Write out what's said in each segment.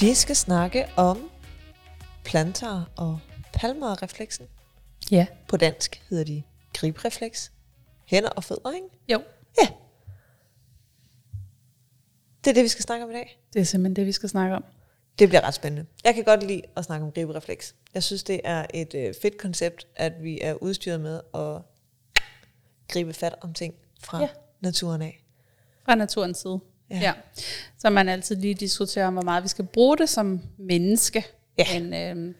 Vi skal snakke om planter og palmerrefleksen. Ja. På dansk hedder de gribrefleks. Hænder og fødder, ikke? Jo. Ja. Det er det, vi skal snakke om i dag. Det er simpelthen det, vi skal snakke om. Det bliver ret spændende. Jeg kan godt lide at snakke om griberefleks. Jeg synes, det er et øh, fedt koncept, at vi er udstyret med at gribe fat om ting fra ja. Naturen af. Fra naturens side. Ja. Ja. Så man altid lige diskuterer om, hvor meget vi skal bruge det som menneske. Ja. Men, øhm,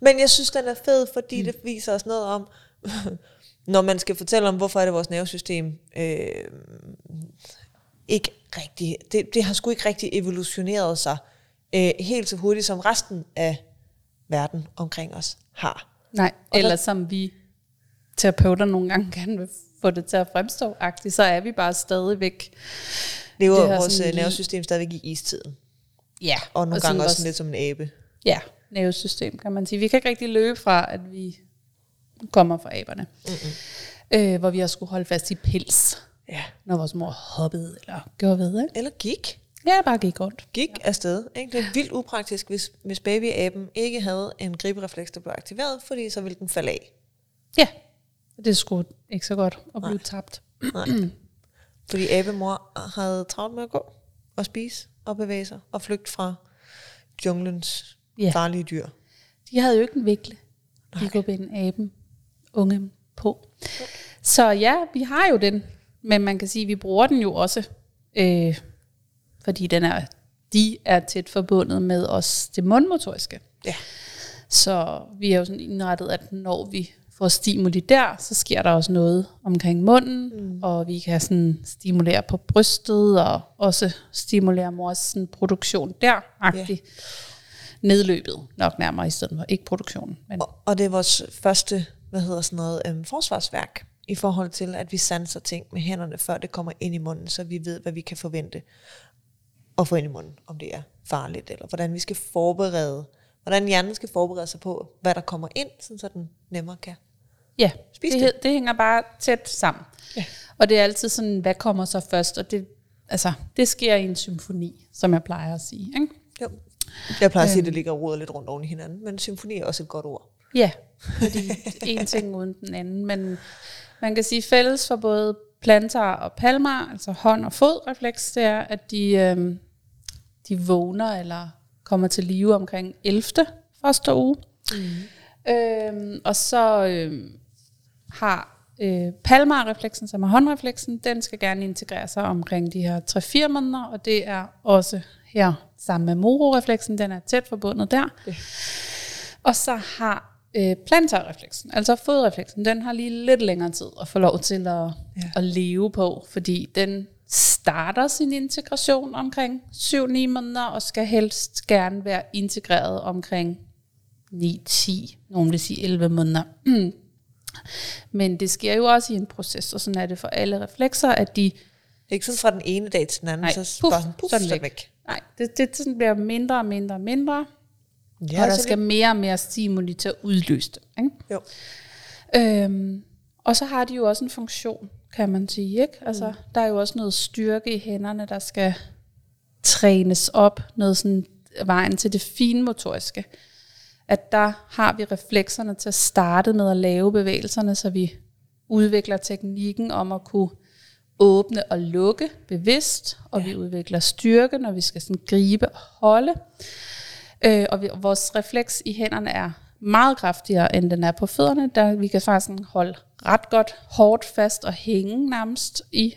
Men jeg synes, den er fed, fordi mm. det viser os noget om, når man skal fortælle om, hvorfor er det vores nervesystem øh, ikke rigtig, det, det har sgu ikke rigtig evolutioneret sig øh, helt så hurtigt, som resten af verden omkring os har. nej, Og eller der- som vi terapeuter nogle gange vil få det til at fremstå agtigt, så er vi bare stadigvæk. Lever Det vores sådan øh, nervesystem stadigvæk i istiden. Ja. Og nogle sådan gange også sådan lidt som en abe. Ja, nervesystem kan man sige. Vi kan ikke rigtig løbe fra, at vi kommer fra aberne. Mm-hmm. Øh, hvor vi har skulle holde fast i pels, Ja. når vores mor hoppede eller gjorde ved. Ikke? Eller gik. Ja, bare gik rundt. Gik ja. afsted. Ikke? Det er vildt upraktisk, hvis, hvis babyaben ikke havde en griberefleks, der blev aktiveret, fordi så ville den falde af. Ja, det er sgu ikke så godt at blive Nej. tabt. Nej. Fordi abemor havde travlt med at gå og spise og bevæge sig og flygte fra junglens Ja. farlige dyr. De havde jo ikke en vikle. De kunne binde aben unge på. Så ja, vi har jo den, men man kan sige, at vi bruger den jo også, øh, fordi den er, de er tæt forbundet med os det mundmotoriske. Ja. Så vi er jo sådan indrettet, at når vi får stimuli der, så sker der også noget omkring munden, mm. og vi kan sådan stimulere på brystet, og også stimulere mors sådan produktion der, yeah. nedløbet nok nærmere i stedet for, ikke produktionen. Men Og, og det er vores første, hvad hedder sådan noget, øhm, forsvarsværk i forhold til, at vi sanser ting med hænderne, før det kommer ind i munden, så vi ved, hvad vi kan forvente at få ind i munden, om det er farligt, eller hvordan vi skal forberede, hvordan hjernen skal forberede sig på, hvad der kommer ind, sådan så den nemmere kan. Ja, Spis det, det. det hænger bare tæt sammen. Ja. Og det er altid sådan, hvad kommer så først, og det, altså, det sker i en symfoni, som jeg plejer at sige. Ikke? Jo. Jeg plejer at sige, at det ligger og lidt rundt oven i hinanden, men symfoni er også et godt ord. Ja, fordi en ting uden den anden. Men man kan sige fælles for både planter og palmer, altså hånd- og fodrefleks, det er, at de, øh, de vågner eller kommer til live omkring 11. første uge. Mm. Øhm, og så øh, har øh, palmarrefleksen, som er håndrefleksen, den skal gerne integrere sig omkring de her 3-4 måneder, og det er også her sammen med mororefleksen, den er tæt forbundet der. Og så har øh, plantarrefleksen, altså fodrefleksen, den har lige lidt længere tid at få lov til at, ja. at leve på, fordi den starter sin integration omkring 7-9 måneder, og skal helst gerne være integreret omkring 9-10, nogen vil sige 11 måneder. Men det sker jo også i en proces, og sådan er det for alle reflekser, at de Det er ikke sådan fra den ene dag til den anden, Nej, så puff, bare sådan, puff, så den så den væk. væk. Nej, det, det sådan bliver mindre og mindre og mindre, Ja, og der skal det- mere og mere stimuli til at udløse det. Ikke? Jo. Øhm, og så har de jo også en funktion, kan man sige. Ikke? Altså, mm. Der er jo også noget styrke i hænderne, der skal trænes op, noget sådan vejen til det finmotoriske. At der har vi reflekserne til at starte med at lave bevægelserne, så vi udvikler teknikken om at kunne åbne og lukke bevidst, og ja. vi udvikler styrke, når vi skal sådan gribe og holde. Øh, og vi, vores refleks i hænderne er meget kraftigere, end den er på fødderne. Der vi kan faktisk holde ret godt hårdt fast og hænge nærmest i,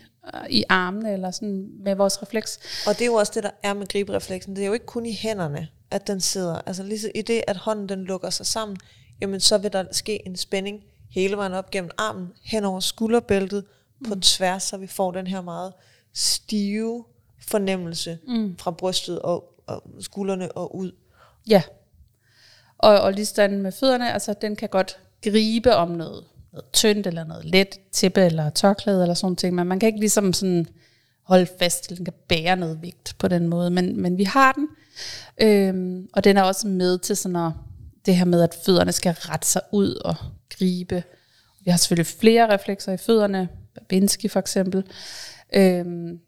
i armene eller sådan med vores refleks. Og det er jo også det, der er med griberefleksen. Det er jo ikke kun i hænderne, at den sidder. Altså lige så i det, at hånden den lukker sig sammen, jamen så vil der ske en spænding hele vejen op gennem armen, hen over skulderbæltet, på tværs, så vi får den her meget stive fornemmelse mm. fra brystet og, og skuldrene og ud. Ja. Og, og lige sådan med fødderne, altså den kan godt gribe om noget, noget tyndt eller noget let, tippe eller tørklæde eller sådan ting, men man kan ikke ligesom sådan holde fast til, den kan bære noget vægt på den måde, men, men vi har den, øhm, og den er også med til sådan at, det her med, at fødderne skal rette sig ud og gribe. Vi har selvfølgelig flere reflekser i fødderne, Babinski for eksempel, øhm,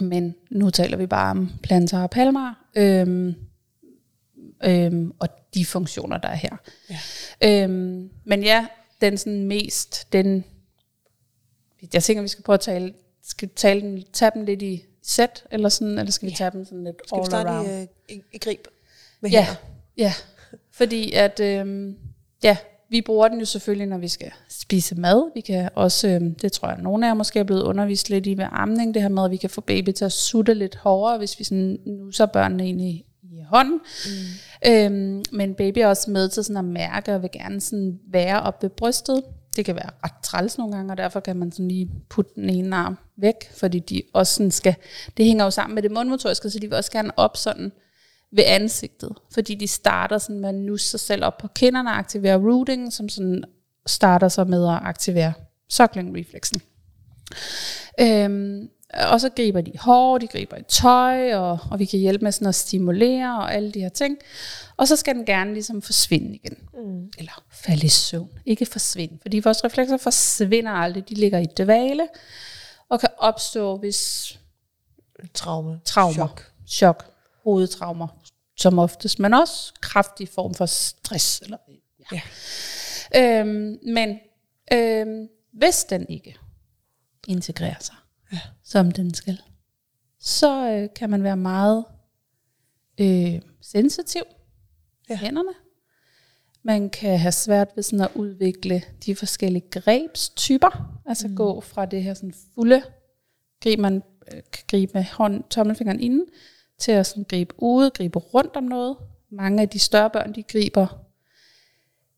men nu taler vi bare om planter og palmer. Øhm, øhm, og de funktioner, der er her. Ja. Øhm, men ja, den sådan mest, den, jeg tænker, vi skal prøve at tale, skal tale den, tage den lidt i sæt, eller sådan, eller skal vi tage den sådan lidt Skal vi all starte around? i, øh, i, i grib med Ja, hænder? ja. Fordi at, øhm, ja, vi bruger den jo selvfølgelig, når vi skal spise mad. Vi kan også, øhm, det tror jeg, nogle af jer måske er blevet undervist lidt i ved amning, det her med, at vi kan få baby til at sutte lidt hårdere, hvis vi sådan nuser børnene ind i, i hånden. Mm. Øhm, men baby er også med til sådan at mærke, og vil gerne sådan være op ved brystet. Det kan være ret træls nogle gange, og derfor kan man sådan lige putte den ene arm væk, fordi de også sådan skal, det hænger jo sammen med det mundmotoriske, så de vil også gerne op sådan ved ansigtet, fordi de starter sådan med at nusse sig selv op på kinderne og aktivere rooting, som sådan starter så med at aktivere suckling reflexen. Øhm, og så griber de hår, de griber i tøj, og, og vi kan hjælpe med sådan at stimulere og alle de her ting. Og så skal den gerne ligesom forsvinde igen. Mm. Eller falde i søvn. Ikke forsvinde, fordi vores reflekser forsvinder aldrig. De ligger i dvale og kan opstå, hvis Traume. traumer, Chok. chok hovedtraumer, som oftest, men også kraftig form for stress. Eller, ja. Øhm, men øhm, hvis den ikke integrerer sig, ja. som den skal, så øh, kan man være meget øh, sensitiv Ja. hænderne. Man kan have svært ved sådan at udvikle de forskellige grebstyper. Altså mm. gå fra det her sådan fulde greb, man øh, kan gribe med hånd, tommelfingeren inden, til at sådan gribe ude, gribe rundt om noget. Mange af de større børn, de griber,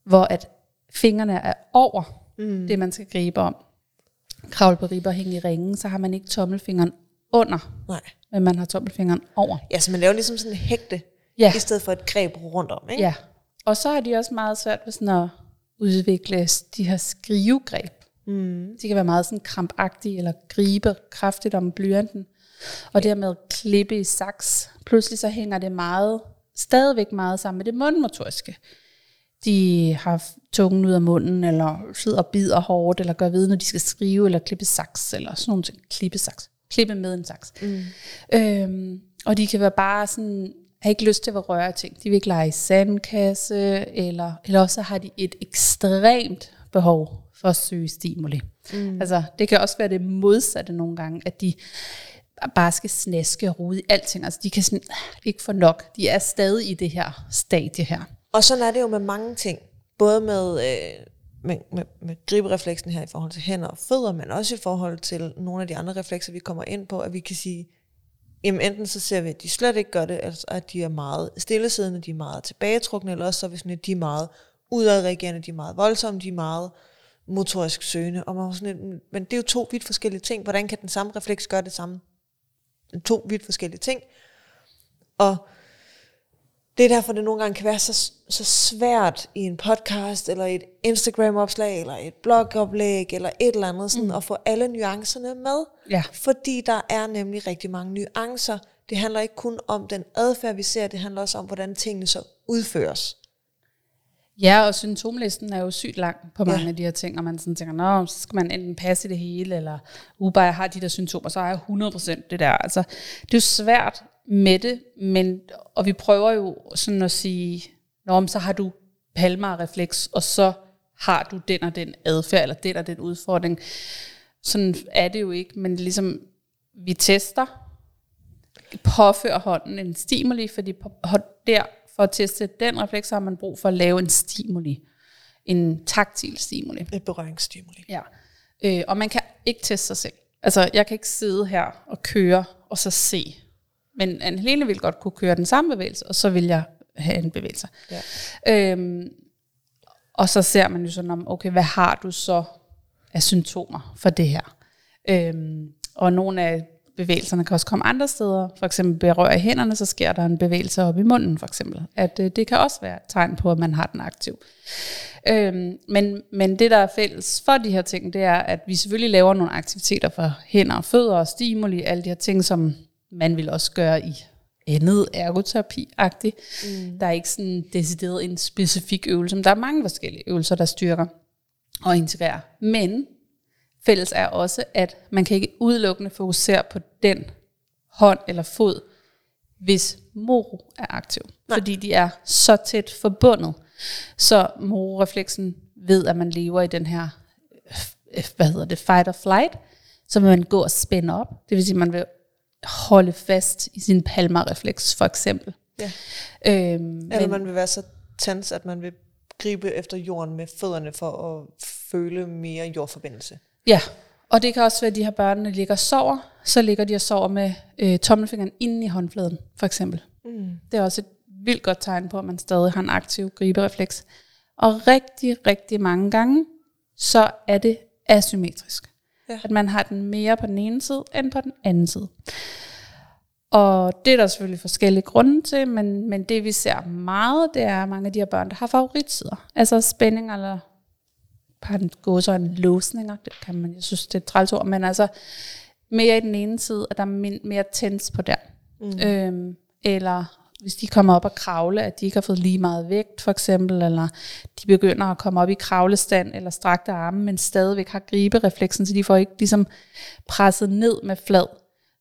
hvor at fingrene er over mm. det, man skal gribe om. Kravle på ribber, hænge i ringen, så har man ikke tommelfingeren under, Nej. men man har tommelfingeren over. Ja, så man laver ligesom sådan en hægte, Ja. i stedet for et greb rundt om, ikke? Ja. Og så har de også meget svært ved sådan at udvikle de her skrivegreb. Mm. De kan være meget sådan krampagtige, eller gribe kraftigt om blyanten. Og dermed klippe i saks. Pludselig så hænger det meget, stadigvæk meget sammen med det mundmotoriske. De har tungen ud af munden, eller sidder og bider hårdt, eller gør ved, når de skal skrive, eller klippe saks, eller sådan nogle ting. Klippe saks. Klippe med en saks. Mm. Øhm, og de kan være bare sådan, har ikke lyst til at røre ting. De vil ikke lege i sandkasse, eller, eller også har de et ekstremt behov for at søge stimuli. Mm. Altså, det kan også være det modsatte nogle gange, at de bare skal snaske og rode i alting. Altså, de kan sådan, ikke få nok. De er stadig i det her stadie her. Og sådan er det jo med mange ting. Både med, øh, med, med, med griberefleksen her i forhold til hænder og fødder, men også i forhold til nogle af de andre reflekser, vi kommer ind på, at vi kan sige, jamen enten så ser vi, at de slet ikke gør det, altså at de er meget stillesiddende, de er meget tilbagetrukne, eller også så er vi sådan, at de er meget udadreagerende, de er meget voldsomme, de er meget motorisk søgende. Og man sådan men det er jo to vidt forskellige ting. Hvordan kan den samme refleks gøre det samme? To vidt forskellige ting. Og det er derfor, det nogle gange kan være så, så svært i en podcast, eller et Instagram-opslag, eller et blogoplæg, eller et eller andet, sådan, mm. at få alle nuancerne med. Ja. Fordi der er nemlig rigtig mange nuancer. Det handler ikke kun om den adfærd, vi ser, det handler også om, hvordan tingene så udføres. Ja, og symptomlisten er jo sygt lang på mange Ja. af de her ting, og man sådan tænker, nå, så skal man enten passe det hele, eller jeg har de der symptomer, så har jeg 100% det der. Altså, det er jo svært med det, men, og vi prøver jo sådan at sige, nå, men så har du palmarrefleks, og så har du den og den adfærd, eller den og den udfordring. Sådan er det jo ikke, men ligesom, vi tester, påfører hånden en stimuli, fordi der for at teste den refleks, har man brug for at lave en stimuli. En taktil stimuli. Et berøringsstimuli. Ja. Øh, og man kan ikke teste sig selv. Altså, jeg kan ikke sidde her og køre, og så se. Men Anne Helene vil godt kunne køre den samme bevægelse, og så vil jeg have en bevægelse. Ja. Øhm, og så ser man jo sådan om, okay, hvad har du så af symptomer for det her? Øhm, og nogle af bevægelserne kan også komme andre steder. For eksempel berører hænderne, så sker der en bevægelse op i munden, for eksempel. At øh, det kan også være et tegn på, at man har den aktiv. Øhm, men, men det, der er fælles for de her ting, det er, at vi selvfølgelig laver nogle aktiviteter for hænder og fødder og stimuli, alle de her ting, som man vil også gøre i andet ergoterapi-agtigt. Mm. Der er ikke sådan decideret en specifik øvelse, men der er mange forskellige øvelser, der styrker og integrerer. Men fælles er også, at man kan ikke udelukkende fokusere på den hånd eller fod hvis moro er aktiv. Nej. Fordi de er så tæt forbundet. Så mororefleksen ved, at man lever i den her, øh, hvad hedder det, fight or flight, så vil man gå og spænde op. Det vil sige, at man vil holde fast i sin palmarefleks, for eksempel. Ja. Øhm, Eller men, man vil være så tens, at man vil gribe efter jorden med fødderne for at føle mere jordforbindelse. Ja, og det kan også være, at de her børn ligger og sover, så ligger de og sover med øh, tommelfingeren inde i håndfladen, for eksempel. Mm. Det er også et vildt godt tegn på, at man stadig har en aktiv griberefleks. Og rigtig, rigtig mange gange, så er det asymmetrisk. Ja. At man har den mere på den ene side, end på den anden side. Og det er der selvfølgelig forskellige grunde til, men, men det vi ser meget, det er mange af de her børn, der har favoritsider. Altså spænding eller gå så en låsninger, det kan man, jeg synes, det er et træls ord, men altså mere i den ene side, at der er mere tens på der. Mm. Øhm, eller hvis de kommer op og kravle, at de ikke har fået lige meget vægt, for eksempel, eller de begynder at komme op i kravlestand eller strakte arme, men stadigvæk har griberefleksen, så de får ikke ligesom presset ned med flad.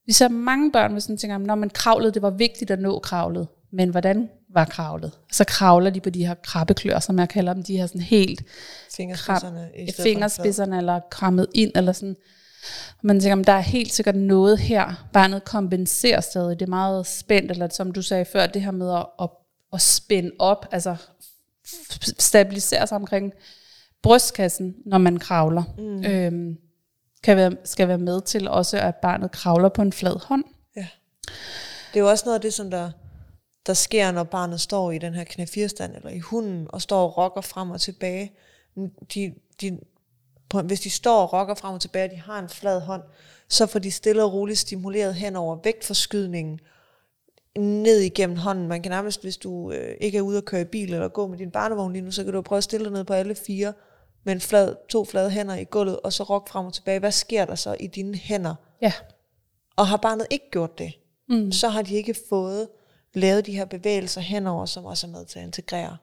Vi ser mange børn, hvis man tænker, når man kravlede, det var vigtigt at nå kravlet, men hvordan var kravlet? Så kravler de på de her krabbeklør, som jeg kalder dem, de her sådan helt fingerspidserne, kram, fingerspidserne eller krammet ind, eller sådan. Man tænker, der er helt sikkert noget her, barnet kompenserer stadig, det er meget spændt, eller som du sagde før, det her med at, at, at spænde op, altså stabilisere sig omkring brystkassen, når man kravler. Mm. Øhm, kan være, skal være med til også, at barnet kravler på en flad hånd. Ja. Det er jo også noget af det, som der, der sker, når barnet står i den her knæfirstand, eller i hunden, og står og rokker frem og tilbage. De, de, på, hvis de står og rokker frem og tilbage, og de har en flad hånd, så får de stille og roligt stimuleret hen over vægtforskydningen, ned igennem hånden. Man kan nærmest, hvis du øh, ikke er ude at køre i bil eller gå med din barnevogn lige nu, så kan du prøve at stille dig ned på alle fire, med en flad, to flade hænder i gulvet, og så rock frem og tilbage. Hvad sker der så i dine hænder? Ja. Og har barnet ikke gjort det, mm. så har de ikke fået lavet de her bevægelser henover, som også er med til at integrere.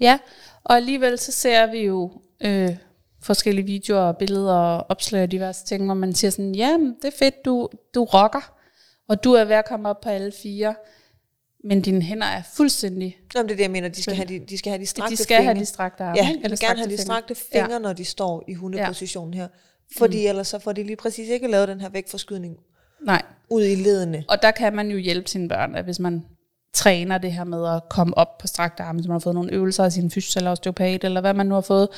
Ja, og alligevel så ser vi jo øh, forskellige videoer og billeder og opslag og diverse ting, hvor man siger sådan, ja, det er fedt, du, du rocker, og du er ved at komme op på alle fire, men dine hænder er fuldstændig... Jamen, det er det, jeg mener. De skal have de, de, skal have de strakte De skal fingre. have de strakte arme. Ja, de vil gerne have de strakte fingre, ja. når de står i hundepositionen her. Fordi mm. ellers så får de lige præcis ikke lavet den her vægtforskydning Nej. ud i ledene. Og der kan man jo hjælpe sine børn, at hvis man træner det her med at komme op på strakte arme, så man har fået nogle øvelser af sin fysio eller osteopat, eller hvad man nu har fået,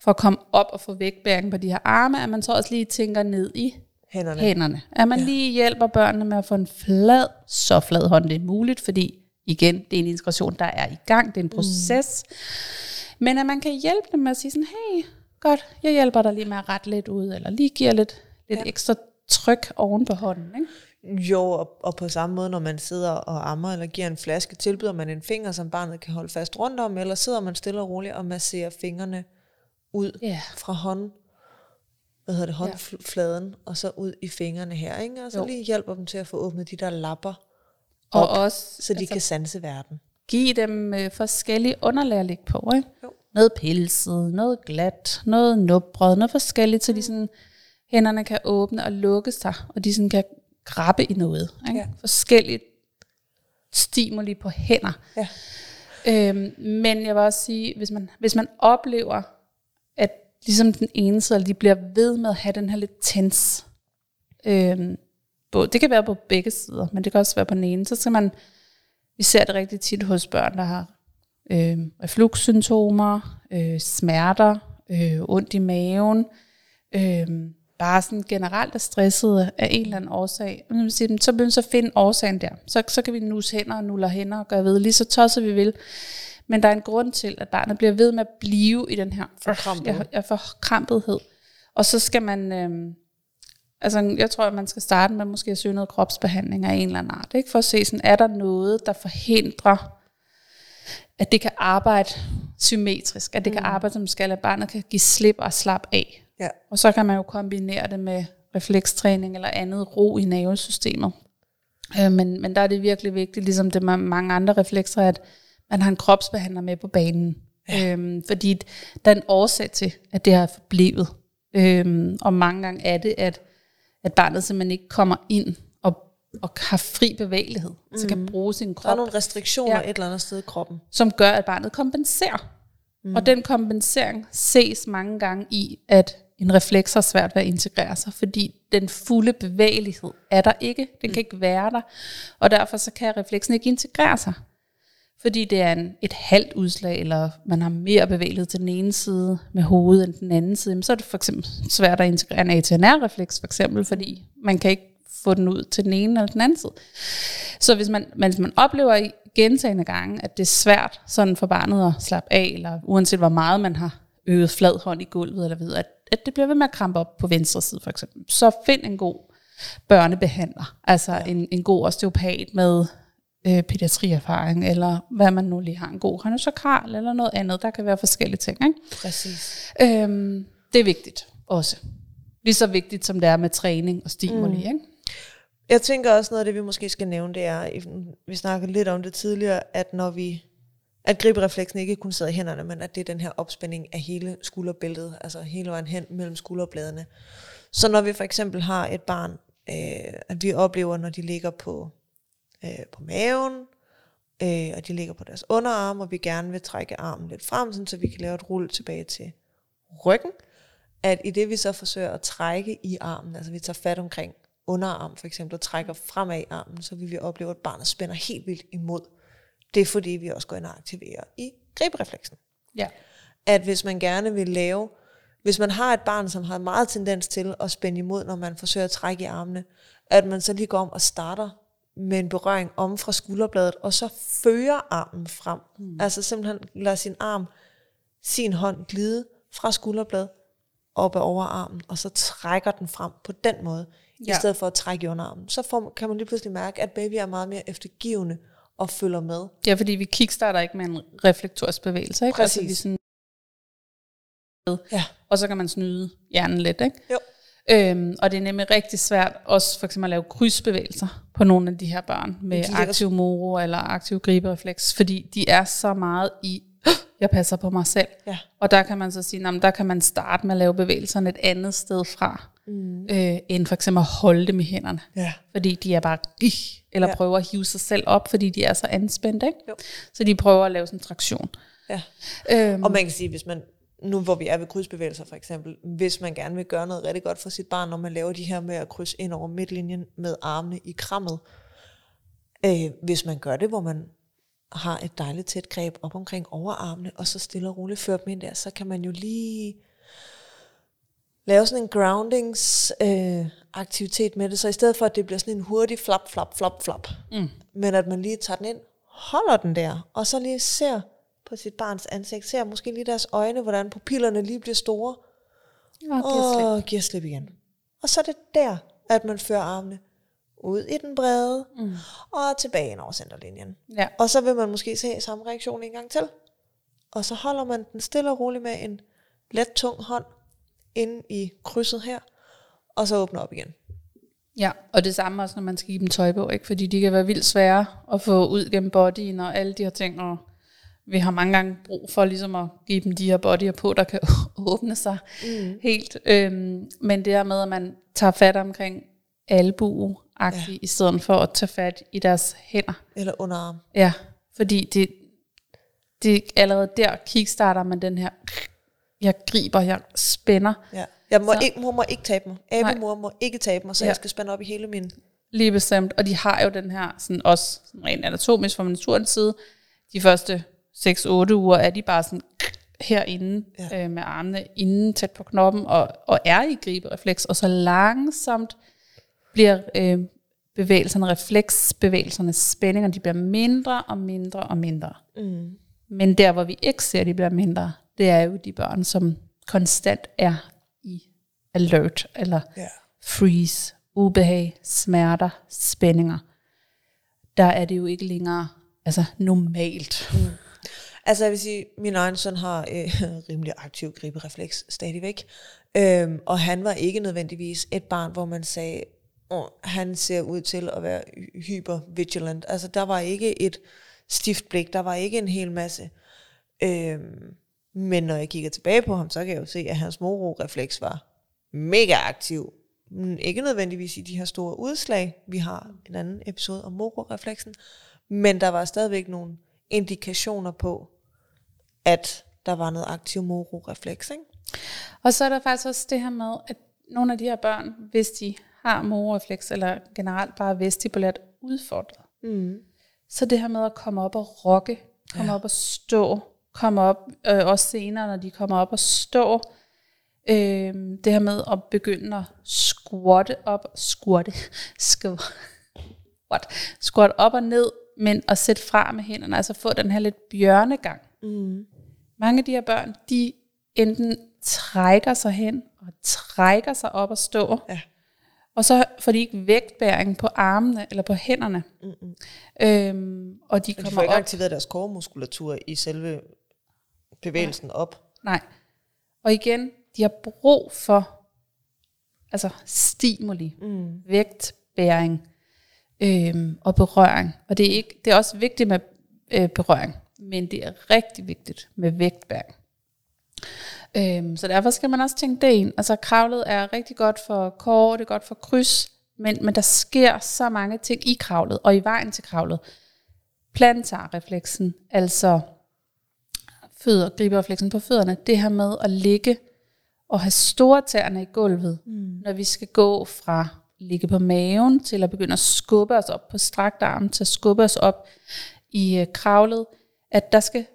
for at komme op og få vægtbæring på de her arme, at man så også lige tænker ned i hænderne. hænderne. At man ja. lige hjælper børnene med at få en flad, så flad hånd det er muligt, fordi igen, det er en integration, der er i gang, det er en mm. proces. Mm. Men at man kan hjælpe dem med at sige sådan, hey, godt, jeg hjælper dig lige med at rette lidt ud, eller lige giver lidt, lidt ja. ekstra tryk oven på hånden. Ikke? Jo, og, og på samme måde, når man sidder og ammer eller giver en flaske, tilbyder man en finger, som barnet kan holde fast rundt om, eller sidder man stille og roligt og masserer fingrene ud yeah. fra hånden, hvad hedder det, håndfladen, yeah. og så ud i fingrene her, ikke? og så jo. lige hjælper dem til at få åbnet de der lapper, og op, også, så de altså, kan sanse verden. Give dem øh, forskellige underlag at ligge på. Ikke? Jo. Noget pilset, noget glat, noget nubbrød, noget forskelligt, så de mm. sådan, hænderne kan åbne og lukke sig, og de sådan kan grabbe i noget. Ikke? Ja. Forskelligt stimuli på hænder. Ja. Øhm, men jeg vil også sige, hvis man, hvis man oplever, at ligesom den ene side, de bliver ved med at have den her lidt tens øhm, både, det kan være på begge sider, men det kan også være på den ene. Så skal man, vi ser det rigtig tit hos børn, der har øh, refluxsymptomer, øh, smerter, øh, ondt i maven, øh, bare sådan generelt er stresset af en eller anden årsag. Så begynder vi så at finde årsagen der. Så, så kan vi nuse hænder og nuller hænder og gøre ved lige så tosset vi vil. Men der er en grund til, at barnet bliver ved med at blive i den her forkrampethed. Jeg, jeg forkrampethed. Og så skal man, øh, Altså, jeg tror, at man skal starte med måske at søge noget kropsbehandling af en eller anden art, ikke? for at se, sådan, er der noget, der forhindrer, at det kan arbejde symmetrisk, at det mm. kan arbejde som skal, at barnet kan give slip og slappe af. Ja. Og så kan man jo kombinere det med reflekstræning eller andet ro i nervesystemet. Øh, men, men der er det virkelig vigtigt, ligesom det med mange andre reflekser, at man har en kropsbehandler med på banen. Ja. Øhm, fordi der er en årsag til, at det har forblevet. Øhm, og mange gange er det, at at barnet simpelthen ikke kommer ind og og har fri bevægelighed, mm. så kan bruge sin Der er krop, nogle restriktioner ja. et eller andet sted i kroppen. som gør, at barnet kompenserer. Mm. Og den kompensering ses mange gange i, at en refleks har svært ved at integrere sig, fordi den fulde bevægelighed er der ikke. Den kan ikke være der. Og derfor så kan refleksen ikke integrere sig. Fordi det er en, et halvt udslag, eller man har mere bevægelighed til den ene side med hovedet end den anden side, Men så er det for eksempel svært at integrere en ATNR-refleks, for eksempel, fordi man kan ikke få den ud til den ene eller den anden side. Så hvis man, hvis man oplever i gentagende gange, at det er svært sådan for barnet at slappe af, eller uanset hvor meget man har øvet flad hånd i gulvet, eller ved, at, at det bliver ved med at krampe op på venstre side for eksempel, så find en god børnebehandler, altså ja. en, en god osteopat med øh, pædiatrierfaring, eller hvad man nu lige har, en god kraniosakral, eller noget andet. Der kan være forskellige ting. Ikke? Præcis. Øhm, det er vigtigt også. Lige så vigtigt, som det er med træning og stimuli. Mm. Ikke? Jeg tænker også noget af det, vi måske skal nævne, det er, vi snakkede lidt om det tidligere, at når vi at griberefleksen ikke kun sidder i hænderne, men at det er den her opspænding af hele skulderbæltet, altså hele vejen hen mellem skulderbladene. Så når vi for eksempel har et barn, øh, at vi oplever, når de ligger på, øh, på maven, øh, og de ligger på deres underarm, og vi gerne vil trække armen lidt frem, sådan, så vi kan lave et rulle tilbage til ryggen, at i det vi så forsøger at trække i armen, altså vi tager fat omkring underarm for eksempel, og trækker fremad i armen, så vil vi opleve, at barnet spænder helt vildt imod. Det er fordi, vi også går ind og aktiverer i griberefleksen. Ja. At hvis man gerne vil lave, hvis man har et barn, som har meget tendens til at spænde imod, når man forsøger at trække i armene, at man så lige går om og starter med en berøring om fra skulderbladet, og så fører armen frem. Mm. Altså simpelthen lader sin arm, sin hånd glide fra skulderbladet op ad overarmen, og så trækker den frem på den måde, ja. I stedet for at trække i underarmen. Så får, kan man lige pludselig mærke, at baby er meget mere eftergivende og følger med. ja, fordi vi kickstarter ikke med en reflektorisk bevægelse. Ikke? Præcis. Altså, vi sådan, Ja. og så kan man snyde hjernen lidt. Ikke? Jo. Øhm, og det er nemlig rigtig svært også for eksempel at lave krydsbevægelser på nogle af de her børn med De aktiv moro eller aktiv griberefleks, fordi de er så meget i, jeg passer på mig selv. Ja. Og der kan man så sige, at der kan man starte med at lave bevægelserne et andet sted fra, mm. øh, end for eksempel at holde dem i hænderne. Ja. Fordi de er bare, "Ih", eller Ja. prøver at hive sig selv op, fordi de er så anspændte. Ikke? Jo. Så de prøver at lave sådan en traktion. Ja. Øhm, Og man kan sige, hvis man, nu hvor vi er ved krydsbevægelser for eksempel, hvis man gerne vil gøre noget rigtig godt for sit barn, når man laver de her med at krydse ind over midtlinjen med armene i krammet, øh, hvis man gør det, hvor man har et dejligt tæt greb op omkring overarmene, og så stille og roligt fører dem ind der, så kan man jo lige lave sådan en groundings øh, aktivitet med det, så i stedet for, at det bliver sådan en hurtig flap, flap, flap, flap, mm. men at man lige tager den ind, holder den der, og så lige ser på sit barns ansigt, ser måske lige deres øjne, hvordan pupillerne lige bliver store, og det er slet- og giver slip igen. Og så er det der, at man fører armene ud i den brede, mm. og tilbage ind over centerlinjen. ja. Og så vil man måske se samme reaktion en gang til. Og så holder man den stille og roligt med en let, tung hånd inde i krydset her, og så åbner op igen. Ja, og det samme også, når man skal give dem tøj på, ikke? fordi de kan være vildt svære at få ud gennem bodyen og alle de her ting, og vi har mange gange brug for ligesom at give dem de her bodyer på, der kan åbne sig mm. helt. Øhm, men det her med, at man tager fat omkring albue ja. i stedet for at tage fat i deres hænder. Eller underarm. Ja, fordi det, det allerede der kickstarter man den her, jeg griber, jeg spænder, Ja. Jeg må Så- ikke, mor må ikke tabe mig. Abemor må ikke tabe mig, så Ja. jeg skal spænde op i hele min... Lige bestemt. Og de har jo den her, sådan også sådan rent anatomisk fra naturens side, de første 6-8 uger er de bare sådan herinde Ja. øh, med armene inden tæt på knoppen og, og er i griberefleks, og så langsomt bliver øh, bevægelserne, refleksbevægelserne, spændinger, de bliver mindre og mindre og mindre. Mm. Men der, hvor vi ikke ser, de bliver mindre, det er jo de børn, som konstant er i alert, eller Ja. freeze, ubehag, smerter, spændinger. Der er det jo ikke længere altså normalt. Mm. Altså jeg vil sige, min egen søn har øh, rimelig aktiv griberefleks stadigvæk. Øhm, og han var ikke nødvendigvis et barn, hvor man sagde, oh, han ser ud til at være hy- hypervigilant. Altså der var ikke et stift blik, der var ikke en hel masse. Øhm, men når jeg kigger tilbage på ham, så kan jeg jo se, at hans moro-refleks var mega aktiv, Men ikke nødvendigvis i de her store udslag. Vi har en anden episode om mororefleksen. Men der var stadigvæk nogle indikationer på, at der var noget aktiv mororefleks. Ikke? Og så er der faktisk også det her med, at nogle af de her børn, hvis de har mororefleks, eller generelt bare vestibulært udfordret, Mm. så det her med at komme op og rokke, komme ja. op og stå, komme op, øh, også senere, når de kommer op og stå, øh, det her med at begynde at squatte op, squatte, squat, squat op og ned, men at sætte fra med hænderne, altså få den her lidt bjørnegang. Mm. Mange af de her børn, de enten trækker sig hen og trækker sig op og stå, Ja. og så får de ikke vægtbæring på armene eller på hænderne. Mm-mm. Øhm, og de Og de får kommer ikke op. aktiveret deres koremuskulatur i selve bevægelsen op. Nej. Og igen, de har brug for altså stimuli, Mm. vægtbæring øhm, og berøring. Og det er, ikke, det er også vigtigt med øh, berøring, men det er rigtig vigtigt med vægtbæring. Øhm, så derfor skal man også tænke det ind. Altså kravlet er rigtig godt for kår, det er godt for kryds, men, men der sker så mange ting i kravlet og i vejen til kravlet. Plantarrefleksen, altså fødder, griberefleksen på fødderne, det her med at ligge og have store tæerne i gulvet, mm. når vi skal gå fra ligge på maven til at begynde at skubbe os op på strakt arm, til at skubbe os op i øh, kravlet, at der skal,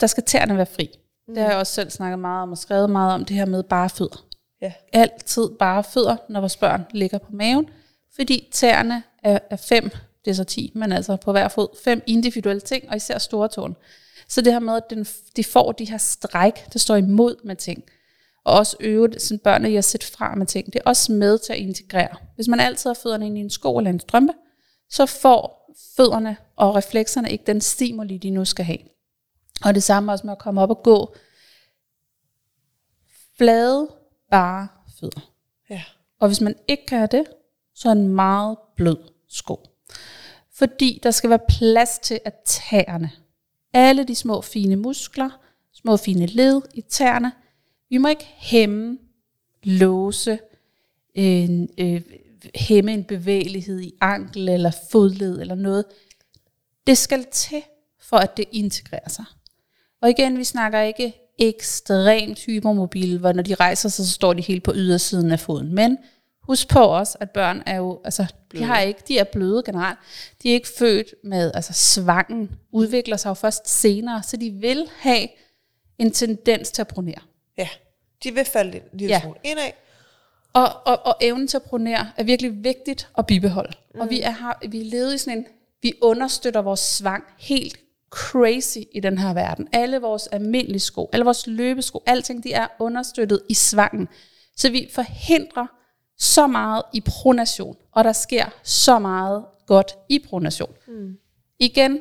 der skal tæerne være fri. Mm. Det har jeg også selv snakket meget om og skrevet meget om, det her med bare fødder. Ja. Altid bare fødder, når vores børn ligger på maven, fordi tæerne er, er fem, det er så 10, men altså på hver fod, fem individuelle ting, og især store tåen. Så det her med, at den, de får de her stræk, der står imod med ting, og også øve sådan børnene i at sætte fra med ting, det er også med til at integrere. Hvis man altid har fødderne ind i en sko eller en strømpe, så får fødderne og reflekserne ikke den stimuli, de nu skal have. Og det samme også med at komme op og gå. Flade, bare fødder. Ja. Og hvis man ikke kan have det, så er en meget blød sko. Fordi der skal være plads til at tæerne, alle de små fine muskler, små fine led i tæerne, vi må ikke hæmme, låse, en, øh, hæmme en bevægelighed i ankel eller fodled eller noget. Det skal til, for at det integrerer sig. Og igen, vi snakker ikke ekstremt hypermobil, hvor når de rejser sig, så står de helt på ydersiden af foden. Men husk på også, at børn er jo, altså, de, har ikke, de er bløde generelt. De er ikke født med, altså svangen udvikler sig jo først senere, så de vil have en tendens til at pronere. Ja. De vil falde lidt lille Ja. smule indad. Og, og, og evnen til at pronere er virkelig vigtigt at bibeholde. Mm. Og vi er, har, vi er levet i sådan en, vi understøtter vores svang helt crazy i den her verden. Alle vores almindelige sko, alle vores løbesko, alting, de er understøttet i svangen. Så vi forhindrer så meget i pronation, og der sker så meget godt i pronation. Mm. Igen,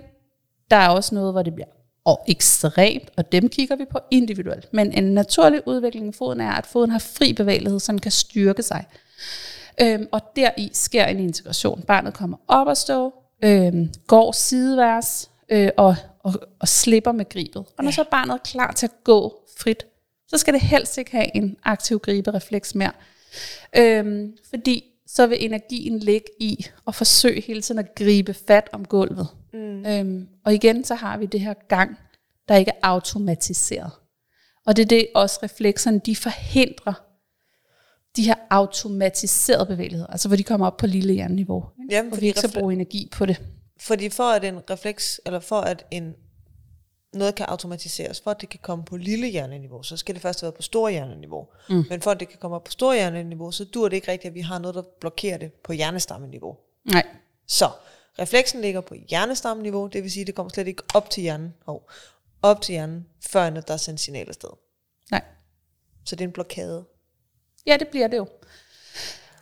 der er også noget, hvor det bliver og ekstremt, og dem kigger vi på individuelt. Men en naturlig udvikling i foden er, at foden har fri bevægelighed, så den kan styrke sig. Øhm, og deri sker en integration. Barnet kommer op og stå, øhm, går sideværs øh, og, og, og slipper med gribet. Og når så barnet er klar til at gå frit, så skal det helst ikke have en aktiv griberefleks mere. Øhm, fordi så vil energien ligge i at forsøge hele tiden at gribe fat om gulvet. Mm. Øhm, og igen, så har vi det her gang, der ikke er automatiseret. Og det er det også reflekserne, de forhindrer de her automatiserede bevægeligheder, altså hvor de kommer op på lille hjerneniveau. ikke? Jamen, hvor vi ikke skal bruge energi på det. Fordi for at en refleks, eller for at en noget kan automatiseres, for at det kan komme på lille hjerneniveau, så skal det først være på stor hjerneniveau. Mm. Men for at det kan komme op på stor hjerneniveau, så dur det ikke rigtigt, at vi har noget, der blokerer det på hjernestammeniveau. Nej. Så refleksen ligger på hjernestammeniveau, det vil sige, at det kommer slet ikke op til hjernen, hov, op til hjernen, før der er sendt signal afsted. Nej. Så det er en blokade. Ja, det bliver det jo.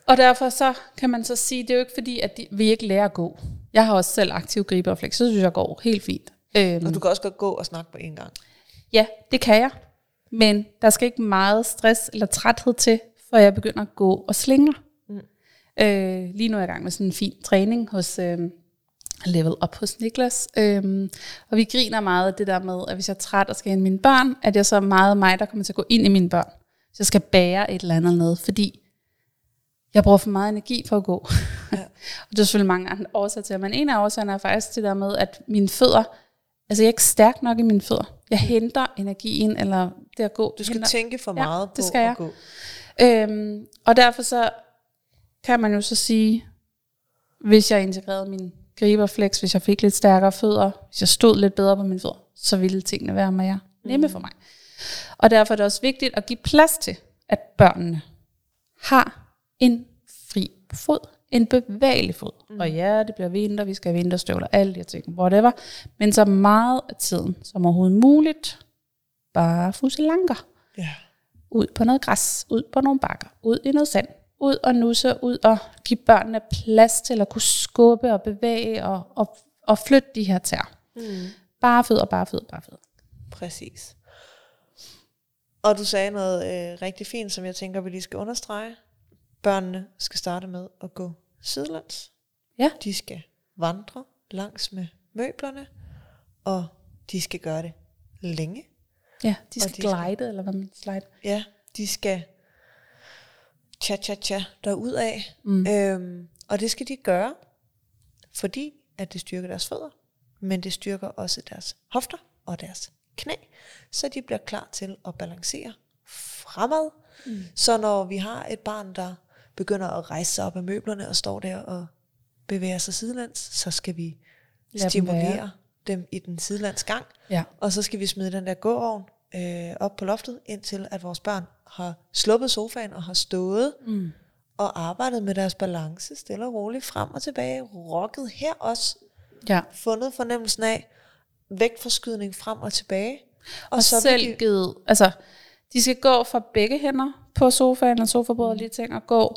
Og derfor så kan man så sige, det er jo ikke fordi, at de, vi ikke lærer at gå. Jeg har også selv aktiv griberefleks, så synes jeg går helt fint. Øhm, Og du kan også godt gå og snakke på en gang. Ja, det kan jeg. Men der skal ikke meget stress eller træthed til, før jeg begynder at gå og slinge. Mm. Øh, lige nu er jeg i gang med sådan en fin træning hos øh, Level Up hos Niklas. Øh, og vi griner meget af det der med, at hvis jeg er træt og skal hente mine børn, at jeg så er meget mig, der kommer til at gå ind i mine børn. Så jeg skal bære et eller andet noget, fordi jeg bruger for meget energi for at gå. Ja. og det er selvfølgelig mange andre årsager til, men en af årsagerne er faktisk det der med, at mine fødder, altså jeg er ikke stærk nok i mine fødder. Jeg henter energien, eller det at gå. Du skal henter, tænke for Ja, meget det på skal at jeg. gå. Øhm, og derfor så kan man jo så sige, hvis jeg integrerede min griberflex, hvis jeg fik lidt stærkere fødder, hvis jeg stod lidt bedre på mine fødder, så ville tingene være mere nemme for mig. Og derfor er det også vigtigt at give plads til, at børnene har en fri fod, en bevægelig fod. Mm. Og ja, det bliver vinter, vi skal have vinterstøvler, alle de her ting, whatever. Men så meget af tiden som overhovedet muligt, bare fuselanker Ja. ud på noget græs, ud på nogle bakker, ud i noget sand, ud og nusse, ud og give børnene plads til at kunne skubbe og bevæge og, og, og flytte de her tær. Mm. Bare fødder, bare fødder, bare fødder. Præcis. Og du sagde noget øh, rigtig fint, som jeg tænker, vi lige skal understrege. Børnene skal starte med at gå sidelands. Ja. De skal vandre langs med møblerne, og de skal gøre det længe. Ja, de skal de skal- glide, eller hvad man slide. Ja, de skal cha-cha-cha derudad. Mm. Øhm, og det skal de gøre, fordi at det styrker deres fødder, men det styrker også deres hofter og deres knæ, så de bliver klar til at balancere fremad. Mm. Så når vi har et barn, der begynder at rejse sig op af møblerne og står der og bevæger sig sidelands, så skal vi Lad dem stimulere være. dem i den sidelands gang, Ja. og så skal vi smide den der gåovn øh, op på loftet, indtil at vores børn har sluppet sofaen og har stået Mm. og arbejdet med deres balance, stille og roligt frem og tilbage, rocket her også, ja. fundet fornemmelsen af vægtforskydning frem og tilbage. Og, og så selv de- givet, altså, de skal gå fra begge hænder på sofaen og sofabordet og lige ting og gå,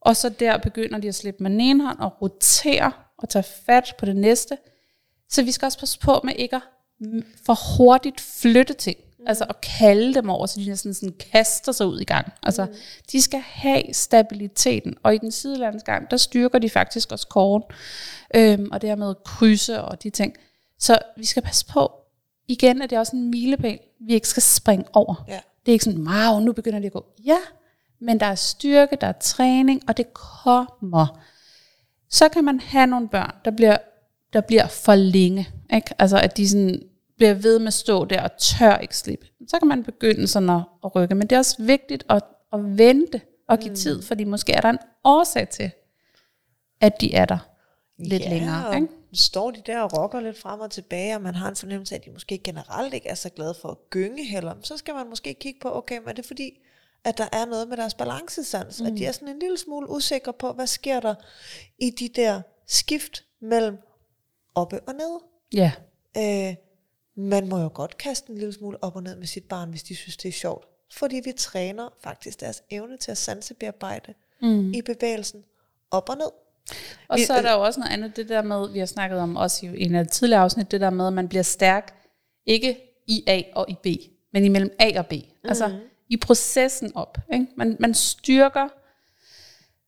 og så der begynder de at slippe med den ene hånd og rotere og tage fat på det næste. Så vi skal også passe på med ikke at for hurtigt flytte ting. Mm. Altså at kalde dem over, så de næsten sådan kaster sig ud i gang. Altså, mm. de skal have stabiliteten. Og i den sidelandsgang, der styrker de faktisk også kåren. Øhm, og det her med at krydse og de ting. Så vi skal passe på. Igen er det også en milepæl, vi ikke skal springe over. Ja. Det er ikke sådan, wow, nu begynder det at gå. Ja, men der er styrke, der er træning, og det kommer. Så kan man have nogle børn, der bliver, der bliver for længe. Ikke? Altså at de sådan bliver ved med at stå der og tør ikke slippe. Så kan man begynde sådan at, at rykke. Men det er også vigtigt at, at vente og give mm. tid, fordi måske er der en årsag til, at de er der lidt ja, længere. Ikke? Står de der og rokker lidt frem og tilbage, og man har en fornemmelse af, at de måske generelt ikke er så glade for at gynge heller, så skal man måske kigge på, okay, men er det fordi, at der er noget med deres balancesans, mm. at de er sådan en lille smule usikre på, hvad sker der i de der skift mellem oppe og nede. Ja, Øh, man må jo godt kaste en lille smule op og ned med sit barn, hvis de synes, det er sjovt. Fordi vi træner faktisk deres evne til at sansebearbejde mm. i bevægelsen op og ned. Og så er der jo også noget andet, det der med, vi har snakket om også i en af de tidligere afsnit, det der med, at man bliver stærk, ikke i A og i B, men imellem A og B. Mm. Altså i processen op. Ikke? Man, man styrker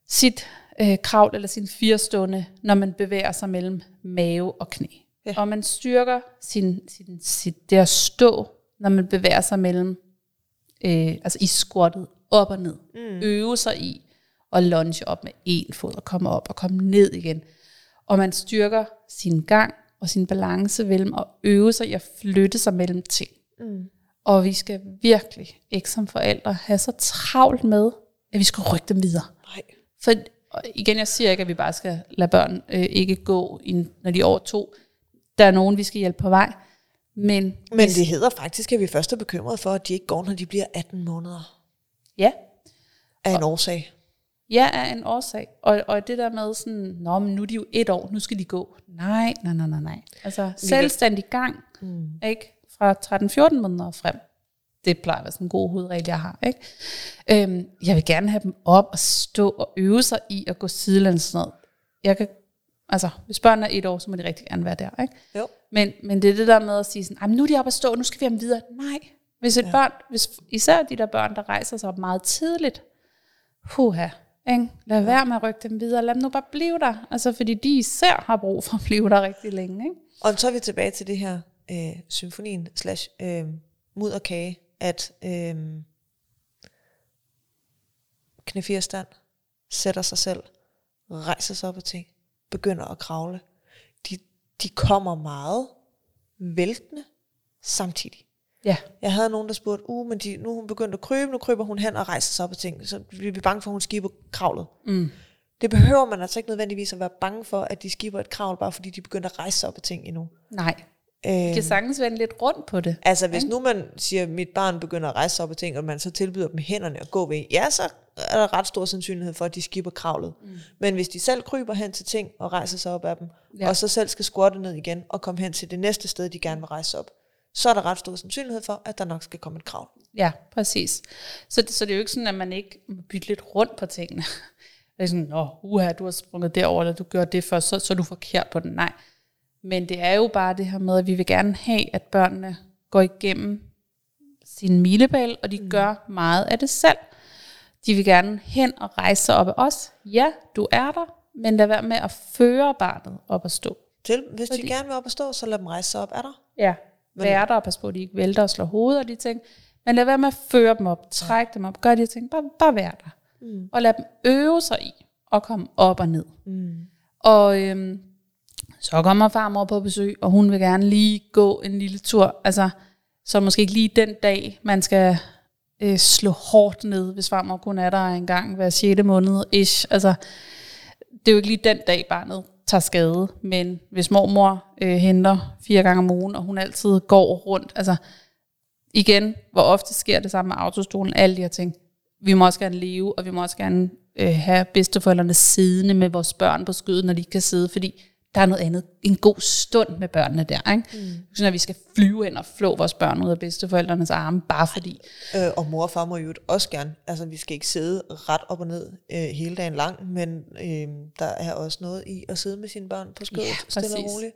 sit øh, kravl eller sin firestående, når man bevæger sig mellem mave og knæ. Ja. Og man styrker sin, sin, sit, det at stå, når man bevæger sig mellem, øh, altså i squattet, op og ned. Mm. Øve sig i at lunge op med en fod og komme op og komme ned igen. Og man styrker sin gang og sin balance mellem at øve sig i at flytte sig mellem ting. Mm. Og vi skal virkelig ikke som forældre have så travlt med, at vi skal rykke dem videre. Nej. For og igen, jeg siger ikke, at vi bare skal lade børn øh, ikke gå, i, når de er over to. Der er nogen, vi skal hjælpe på vej. Men, Men det hedder faktisk, at vi først er bekymrede for, at de ikke går, når de bliver 18 måneder. ja, Af en årsag. Ja er en årsag. Og, og det der med sådan, Nå, men nu er de jo et år, nu skal de gå. Nej, nej, nej, nej, nej. Altså selvstændig gang, mm. ikke? Fra 13-14 måneder frem. Det plejer at være sådan en god hovedregel, jeg har. Ikke? Øhm, jeg vil gerne have dem op og stå og øve sig i at gå sidelæns noget. Jeg kan, altså, hvis børnene er et år, så må de rigtig gerne være der. Ikke? Jo. Men, men det er det der med at sige sådan, "Ej, men nu er de oppe at stå, nu skal vi have dem videre. Nej, hvis et ja. børn, hvis, især de der børn, der rejser sig op meget tidligt, puha, ikke? lad være med at rykke dem videre, lad dem nu bare blive der, altså fordi de især har brug for at blive der rigtig længe. Ikke? Og så er vi tilbage til det her øh, symfonien slash øh, mudderkage, at øh, knæfirstand sætter sig selv, rejser sig op af ting, begynder at kravle. De, de kommer meget væltende samtidig. Ja. Jeg havde nogen, der spurgte, uh, men de, nu er hun begyndt at krybe, nu kryber hun hen og rejser sig op af ting. Så bliver vi bange for, at hun skiber kravlet. Mm. Det behøver man altså ikke nødvendigvis at være bange for, at de skiber et kravl, bare fordi de begynder at rejse sig op af ting endnu. Nej. Øh, Vi kan sagtens vende lidt rundt på det. Altså hvis nu man siger, at mit barn begynder at rejse sig op af ting, og man så tilbyder dem hænderne at gå ved, ja, så er der ret stor sandsynlighed for, at de skipper kravlet. Mm. Men hvis de selv kryber hen til ting og rejser sig op af dem, Ja. og så selv skal squatte ned igen og komme hen til det næste sted, de gerne vil rejse op, så er der ret stor sandsynlighed for, at der nok skal komme et kravl. Ja, præcis. Så, det- så det er jo ikke sådan, at man ikke må bytte lidt rundt på tingene. Det er sådan, åh, uha, du har sprunget derover, eller du gjorde det først, så, så er du forkert på den. Nej. Men det er jo bare det her med, at vi vil gerne have, at børnene går igennem sin milepæl, og de mm. gør meget af det selv. De vil gerne hen og rejse sig op af os. Ja, du er der, men lad være med at føre barnet op at stå. Til, hvis Fordi- de gerne vil op og stå, så lad dem rejse sig op. Er der? Ja, være der og passe på, at de ikke vælter og slår hovedet og de ting. Men lad være med at føre dem op, trække dem op, gør de ting, bare, bare vær der. Mm. Og lad dem øve sig i at komme op og ned. Mm. Og øhm, så kommer farmor på besøg, og hun vil gerne lige gå en lille tur. Altså, så måske ikke lige den dag, man skal øh, slå hårdt ned, hvis farmor kun er der en gang hver 6. måned. Ish. Altså, det er jo ikke lige den dag, barnet tager skade. Men hvis mormor øh, henter fire gange om ugen, og hun altid går rundt, altså igen, hvor ofte sker det samme med autostolen, alle de her ting. Vi må også gerne leve, og vi må også gerne øh, have bedsteforældrene siddende med vores børn på skødet, når de ikke kan sidde, fordi der er noget andet. En god stund med børnene der, ikke? Mm. Sådan at vi skal flyve ind og flå vores børn ud af bedsteforældrenes arme, bare fordi. Øh, og mor og far må jo også gerne. Altså, vi skal ikke sidde ret op og ned øh, hele dagen lang, men øh, der er også noget i at sidde med sine børn på skødet, Ja, ja, stille og præcis. roligt.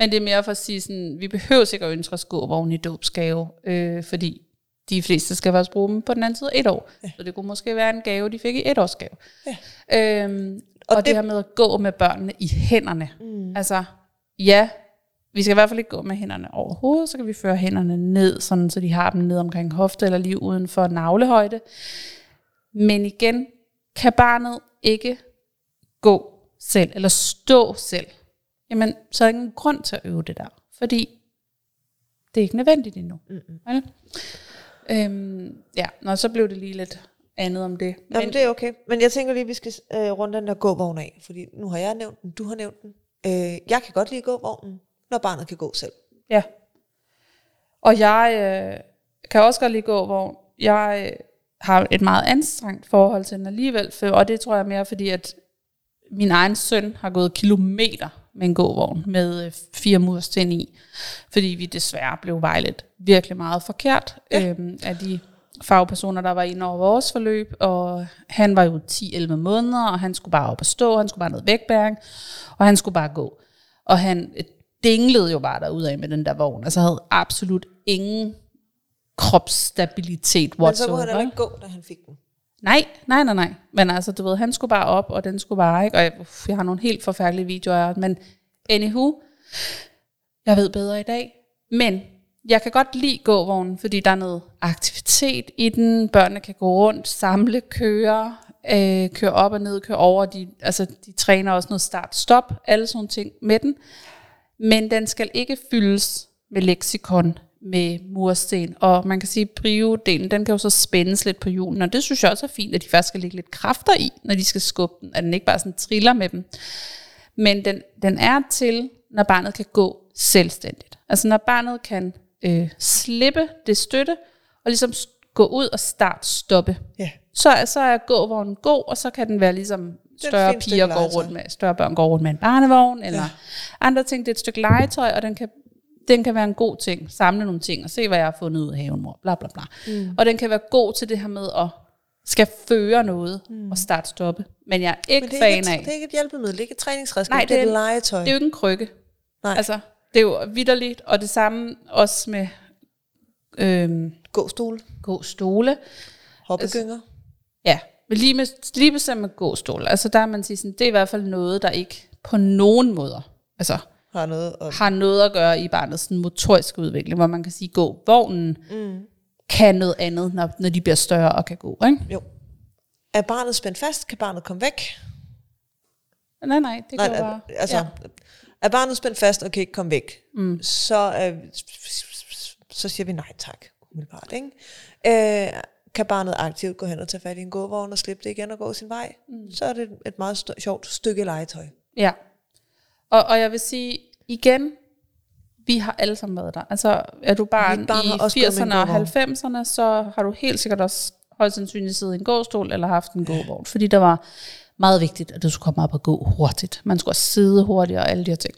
Men det er mere for at sige sådan, vi behøver ønske at skåvogn i dåbsgave, øh, fordi de fleste skal faktisk bruge dem på den anden side et år. Ja. Så det kunne måske være en gave, de fik i et års gave. Ja. Øhm, og, og det, det- her med at gå med børnene i hænderne. Mm. Altså, ja, vi skal i hvert fald ikke gå med hænderne over hovedet, så kan vi føre hænderne ned, sådan, så de har dem ned omkring hofte eller lige uden for navlehøjde. Men igen, kan barnet ikke gå selv, eller stå selv, jamen, så er der ingen grund til at øve det der, fordi det er ikke nødvendigt endnu. Mm-hmm. Vel? Øhm, ja, nå, så blev det lige lidt andet om det. Men, Jamen, det er okay. Men jeg tænker lige, at vi skal øh, runde den der gåvogn af, fordi nu har jeg nævnt den, du har nævnt den. Øh, jeg kan godt lide gåvognen, når barnet kan gå selv. Ja. Og jeg øh, kan også godt lide gå, hvor jeg øh, har et meget anstrengt forhold til den alligevel, for, og det tror jeg mere, fordi at min egen søn har gået kilometer med en gåvogn med øh, fire mursten i, fordi vi desværre blev vejlet virkelig meget forkert ja. øhm, af de fagpersoner, der var inde over vores forløb, og han var jo 10-11 måneder, og han skulle bare op og stå, han skulle bare noget vægtbæring, og han skulle bare gå. Og han øh, dinglede jo bare derudad med den der vogn, altså havde absolut ingen kropsstabilitet Men så kunne han whatsoever. ikke gå, da han fik den. Nej, nej, nej, nej. Men altså, du ved, han skulle bare op, og den skulle bare, ikke? Og jeg, uff, jeg har nogle helt forfærdelige videoer, af men anywho, jeg ved bedre i dag. Men jeg kan godt lide gåvognen, fordi der er noget aktivitet i den. Børnene kan gå rundt, samle, køre, øh, køre op og ned, køre over. De, altså, de træner også noget start-stop, alle sådan ting med den. Men den skal ikke fyldes med leksikon, med mursten. Og man kan sige, at delen den kan jo så spændes lidt på julen. Og det synes jeg også er fint, at de faktisk skal lægge lidt kræfter i, når de skal skubbe den. At den ikke bare sådan triller med dem. Men den, den er til, når barnet kan gå selvstændigt. Altså når barnet kan øh, slippe det støtte, og ligesom gå ud og start stoppe. Ja. Så, er- så er gåvognen god, og så kan den være ligesom større stykke piger går rundt med, større børn går rundt med en barnevogn, eller Ja. andre ting. Det er et stykke legetøj, og den kan, den kan være en god ting. Samle nogle ting, og se, hvad jeg har fundet ud af haven, mor. Bla, bla, bla. Mm. Og den kan være god til det her med at skal føre noget mm. og starte stoppe. Men jeg er ikke Men det er, fan ikke et, af. det er ikke et hjælpemiddel, det er ikke et træningsredskab, Nej, det, det det er er et legetøj. Det er jo ikke en krykke. Nej. Altså, det er jo vidderligt, og det samme også med øhm, Gåstol, gåstole. hoppegynger. Ja, men lige, med, lige bestemt med gåstol, altså der er man sige sådan, det er i hvert fald noget, der ikke på nogen måder altså, har noget at... har noget at gøre i barnets sådan, motoriske udvikling, hvor man kan sige, gå vognen mm. kan noget andet, når, når de bliver større og kan gå. Ikke? Jo. Er barnet spændt fast? Kan barnet komme væk? Nej, nej, det går Nej, bare. altså, ja. Er barnet spændt fast og kan ikke komme væk, mm. så, øh, så siger vi nej tak, umiddelbart. Ikke? Øh, kan barnet aktivt gå hen og tage fat i en gåvogn og slippe det igen og gå sin vej, mm. så er det et meget st- sjovt stykke legetøj. Ja. Og, og jeg vil sige, igen, vi har alle sammen været der. Altså, er du barn, barn i har også gået med en 80'erne og gåvogn. 60'erne, så har du helt sikkert også højst sandsynligt siddet i en gåstol eller haft en gåvogn. Fordi der var meget vigtigt, at du skulle komme op og gå hurtigt. Man skulle også sidde hurtigt og alle de her ting.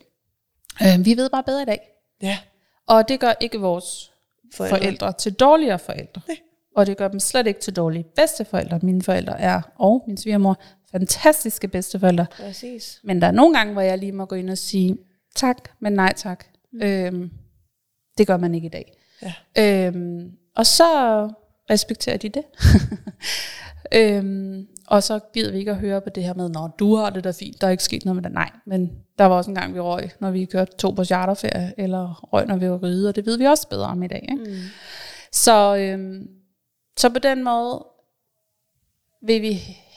Øh, vi ved bare bedre i dag. Ja. Og det gør ikke vores Forældre. forældre, til dårligere forældre. Nej. Og det gør dem slet ikke til dårlige bedsteforældre. Mine forældre er, og min svigermor, fantastiske bedsteforældre. Præcis. Men der er nogle gange, hvor jeg lige må gå ind og sige, tak, men nej tak. Mm. Øhm, det gør man ikke i dag. Ja. Øhm, og så respekterer de det. øhm, og så gider vi ikke at høre på det her med, når du har det da fint, der er ikke sket noget med det. Nej, men der var også en gang, vi røg, når vi kørte to på charterferie, eller røg, når vi var ride, og det ved vi også bedre om i dag. Ikke? Mm. Så, øhm, så på den måde vil vi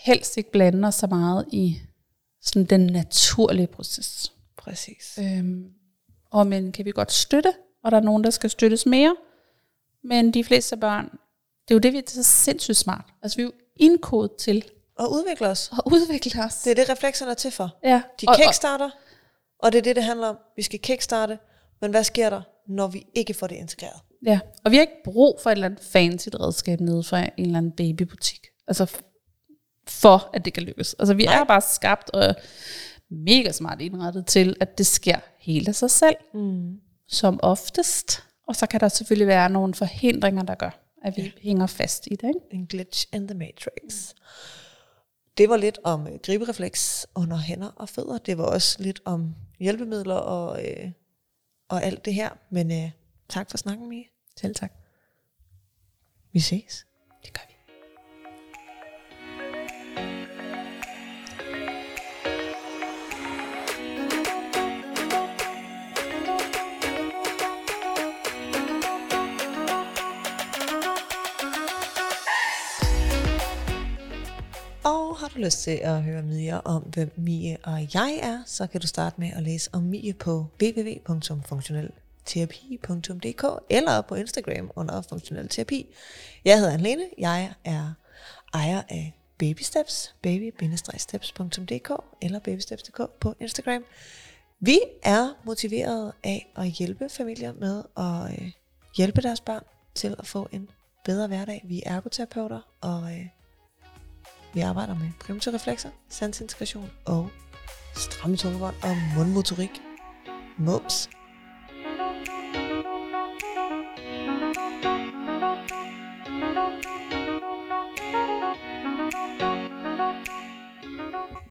helst ikke blande os så meget i sådan den naturlige proces. Præcis. Øhm, og men kan vi godt støtte, og der er nogen, der skal støttes mere. Men de fleste børn, det er jo det, vi er så sindssygt smart. Altså vi er jo indkodet til Og udvikle os. at udvikle os. Det er det, reflekserne er til for. ja. De og, og, kickstarter, og det er det, det handler om. Vi skal kickstarte, men hvad sker der, når vi ikke får det integreret? ja. og vi har ikke brug for et eller andet fancy redskab nede fra en eller anden babybutik. Altså for, at det kan lykkes. Altså vi er bare skabt og mega smart indrettet til, at det sker helt af sig selv. Mm. Som oftest. Og så kan der selvfølgelig være nogle forhindringer, der gør, at vi ja. hænger fast i det. Ikke? En glitch in the matrix. Det var lidt om øh, griberefleks under hænder og fødder. Det var også lidt om hjælpemidler og, øh, og alt det her. Men øh, tak for snakken, Mie. Selv tak. Vi ses. Det gør vi. Har du lyst til at høre mere om, hvem Mie og jeg er, så kan du starte med at læse om Mie på www.funktionelterapi.dk eller på Instagram under Funktionel Terapi. Jeg hedder Anne jeg er ejer af Baby Steps, baby-steps.dk eller babysteps.dk på Instagram. Vi er motiveret af at hjælpe familier med at øh, hjælpe deres børn til at få en bedre hverdag. Vi er ergoterapeuter, og øh, vi arbejder med primitive reflekser, sansintegration og stramme tungebånd og mundmotorik. Mops.